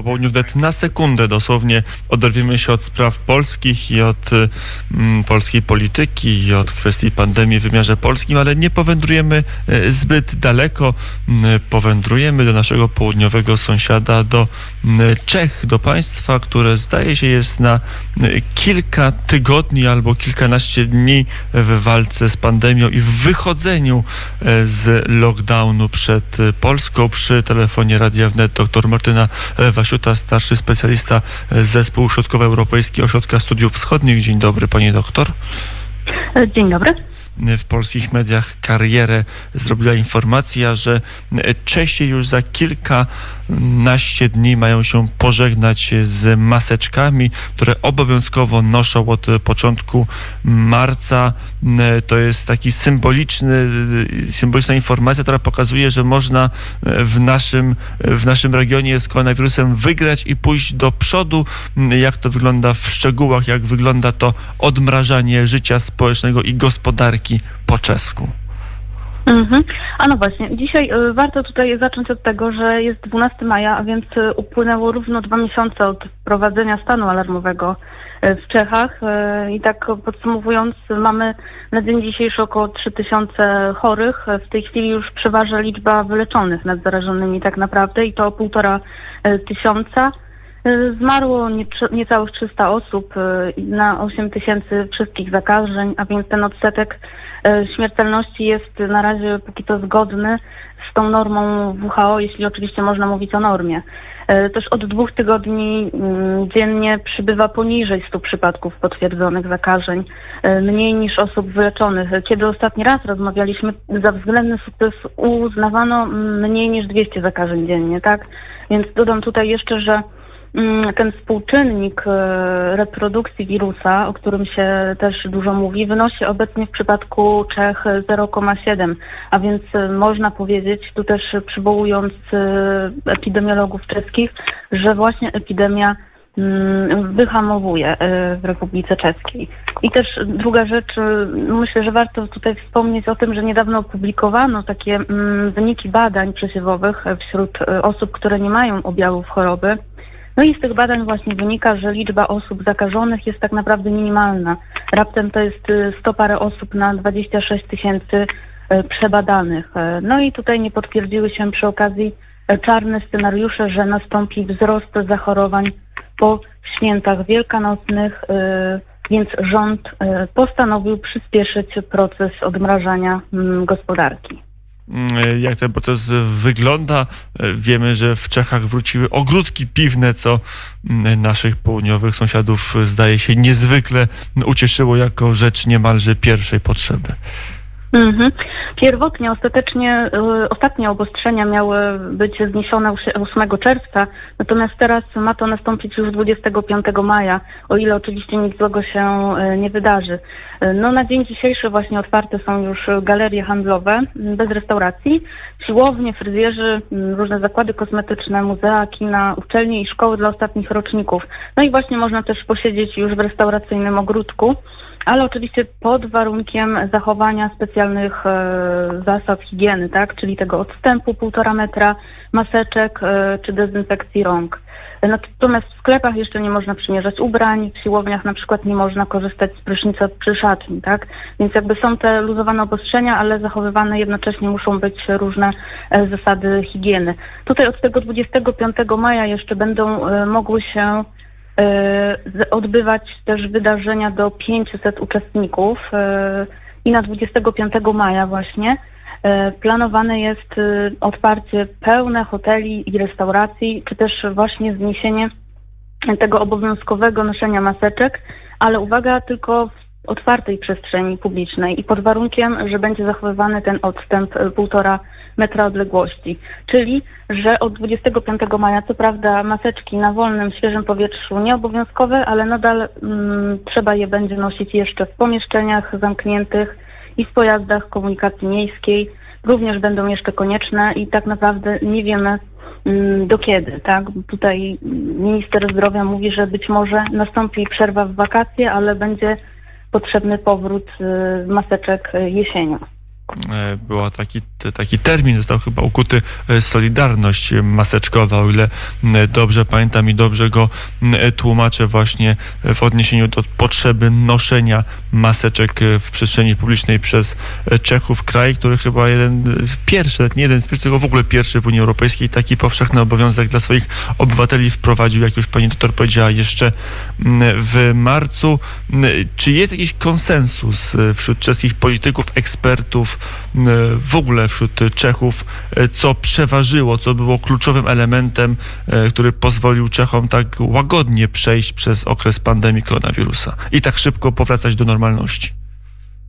po południu wnet na sekundę dosłownie oderwiemy się od spraw polskich i od mm, polskiej polityki i od kwestii pandemii w wymiarze polskim, ale nie powędrujemy e, zbyt daleko. Mm, powędrujemy do naszego południowego sąsiada, do mm, Czech, do państwa, które zdaje się jest na kilka tygodni albo kilkanaście dni w walce z pandemią i w wychodzeniu z lockdownu przed Polską. Przy telefonie Radia Wnet dr Martyna Wasiuta, starszy specjalista zespół Środkowoeuropejski Ośrodka Studiów Wschodnich. Dzień dobry, panie doktor. Dzień dobry w polskich mediach karierę zrobiła informacja, że Czesi już za kilkanaście dni mają się pożegnać z maseczkami, które obowiązkowo noszą od początku marca. To jest taki symboliczny, symboliczna informacja, która pokazuje, że można w naszym, w naszym regionie z koronawirusem wygrać i pójść do przodu. Jak to wygląda w szczegółach, jak wygląda to odmrażanie życia społecznego i gospodarki po czesku. Mhm. A no właśnie, dzisiaj y, warto tutaj zacząć od tego, że jest 12 maja, a więc y, upłynęło równo dwa miesiące od wprowadzenia stanu alarmowego y, w Czechach i tak podsumowując mamy na dzień dzisiejszy około 3000 chorych. W tej chwili już przeważa liczba wyleczonych nad zarażonymi tak naprawdę i to półtora tysiąca. Zmarło niecałych 300 osób na 8 tysięcy wszystkich zakażeń, a więc ten odsetek E, śmiertelności jest na razie póki to zgodny z tą normą WHO, jeśli oczywiście można mówić o normie. E, też od dwóch tygodni mm, dziennie przybywa poniżej 100 przypadków potwierdzonych zakażeń, mniej niż osób wyleczonych. Kiedy ostatni raz rozmawialiśmy, za względny sukces uznawano mniej niż 200 zakażeń dziennie, tak? Więc dodam tutaj jeszcze, że Mm, ten współczynnik e, reprodukcji wirusa, o którym się też dużo mówi, wynosi obecnie w przypadku Czech 0,7, a więc e, można powiedzieć, tu też przywołując e, epidemiologów czeskich, że właśnie epidemia mm, wyhamowuje w Republice Czeskiej. I też druga rzecz, myślę, że warto tutaj wspomnieć o tym, że niedawno opublikowano takie mm, wyniki badań przesiewowych wśród osób, które nie mają objawów choroby. No i z tych badań właśnie wynika, że liczba osób zakażonych jest tak naprawdę minimalna. Raptem to jest 100 y, parę osób na 26 tysięcy y, przebadanych. Y, no i tutaj nie potwierdziły się przy okazji czarne scenariusze, że nastąpi wzrost zachorowań po świętach wielkanocnych, więc rząd postanowił przyspieszyć proces odmrażania mm, gospodarki. Mm, jak ten proces wygląda. Wiemy, że w Czechach wróciły ogródki piwne, co mm, naszych południowych sąsiadów zdaje się niezwykle ucieszyło jako rzecz niemalże pierwszej potrzeby. Mhm. Pierwotnie, ostatecznie, y, ostatnie obostrzenia miały być zniesione 8 czerwca, natomiast teraz ma to nastąpić już 25 maja, o ile oczywiście nic złego się y, nie wydarzy. No na dzień dzisiejszy właśnie otwarte są już galerie handlowe bez restauracji, siłownie, fryzjerzy, różne zakłady kosmetyczne, muzea, kina, uczelnie i szkoły dla ostatnich roczników. No i właśnie można też posiedzieć już w restauracyjnym ogródku ale oczywiście pod warunkiem zachowania specjalnych e, zasad higieny, tak, czyli tego odstępu półtora metra, maseczek e, czy dezynfekcji rąk. Natomiast w sklepach jeszcze nie można przymierzać ubrań, w siłowniach na przykład nie można korzystać z prysznica przy szatni, tak? Więc jakby są te luzowane obostrzenia, ale zachowywane jednocześnie muszą być różne e, zasady higieny. Tutaj od tego 25 maja jeszcze będą mogły się odbywać też wydarzenia do 500 uczestników i na 25 maja właśnie e, planowane jest otwarcie pełne hoteli i restauracji, czy też właśnie zniesienie tego obowiązkowego noszenia maseczek, ale uwaga, tylko w otwartej przestrzeni publicznej i pod warunkiem, że będzie zachowywany ten odstęp półtora metra odległości. Czyli, że od 25 maja, co prawda maseczki na wolnym, świeżym powietrzu nieobowiązkowe, ale nadal mm, trzeba je będzie nosić jeszcze w pomieszczeniach zamkniętych i w pojazdach komunikacji miejskiej. Również będą jeszcze konieczne i tak naprawdę nie wiemy, mm, do kiedy, tak? Tutaj minister zdrowia mówi, że być może nastąpi przerwa w wakacje, ale będzie potrzebny powrót y, maseczek jesienią. E, była taki taki termin został chyba ukuty e, solidarność maseczkowa, o ile dobrze pamiętam i dobrze go tłumaczę właśnie w odniesieniu do potrzeby noszenia maseczek w przestrzeni publicznej przez Czechów, kraj, który chyba jeden pierwszy, nie jeden z pierwszych, tylko w ogóle pierwszy w Unii Europejskiej taki powszechny obowiązek dla swoich obywateli wprowadził, jak już pani doktor powiedziała, jeszcze w marcu. Czy jest jakiś konsensus wśród czeskich polityków, ekspertów, w ogóle wśród Czechów, e, co przeważyło, co było kluczowym elementem, e, który pozwolił Czechom tak łagodnie przejść przez okres pandemii koronawirusa i tak szybko powracać do normalności.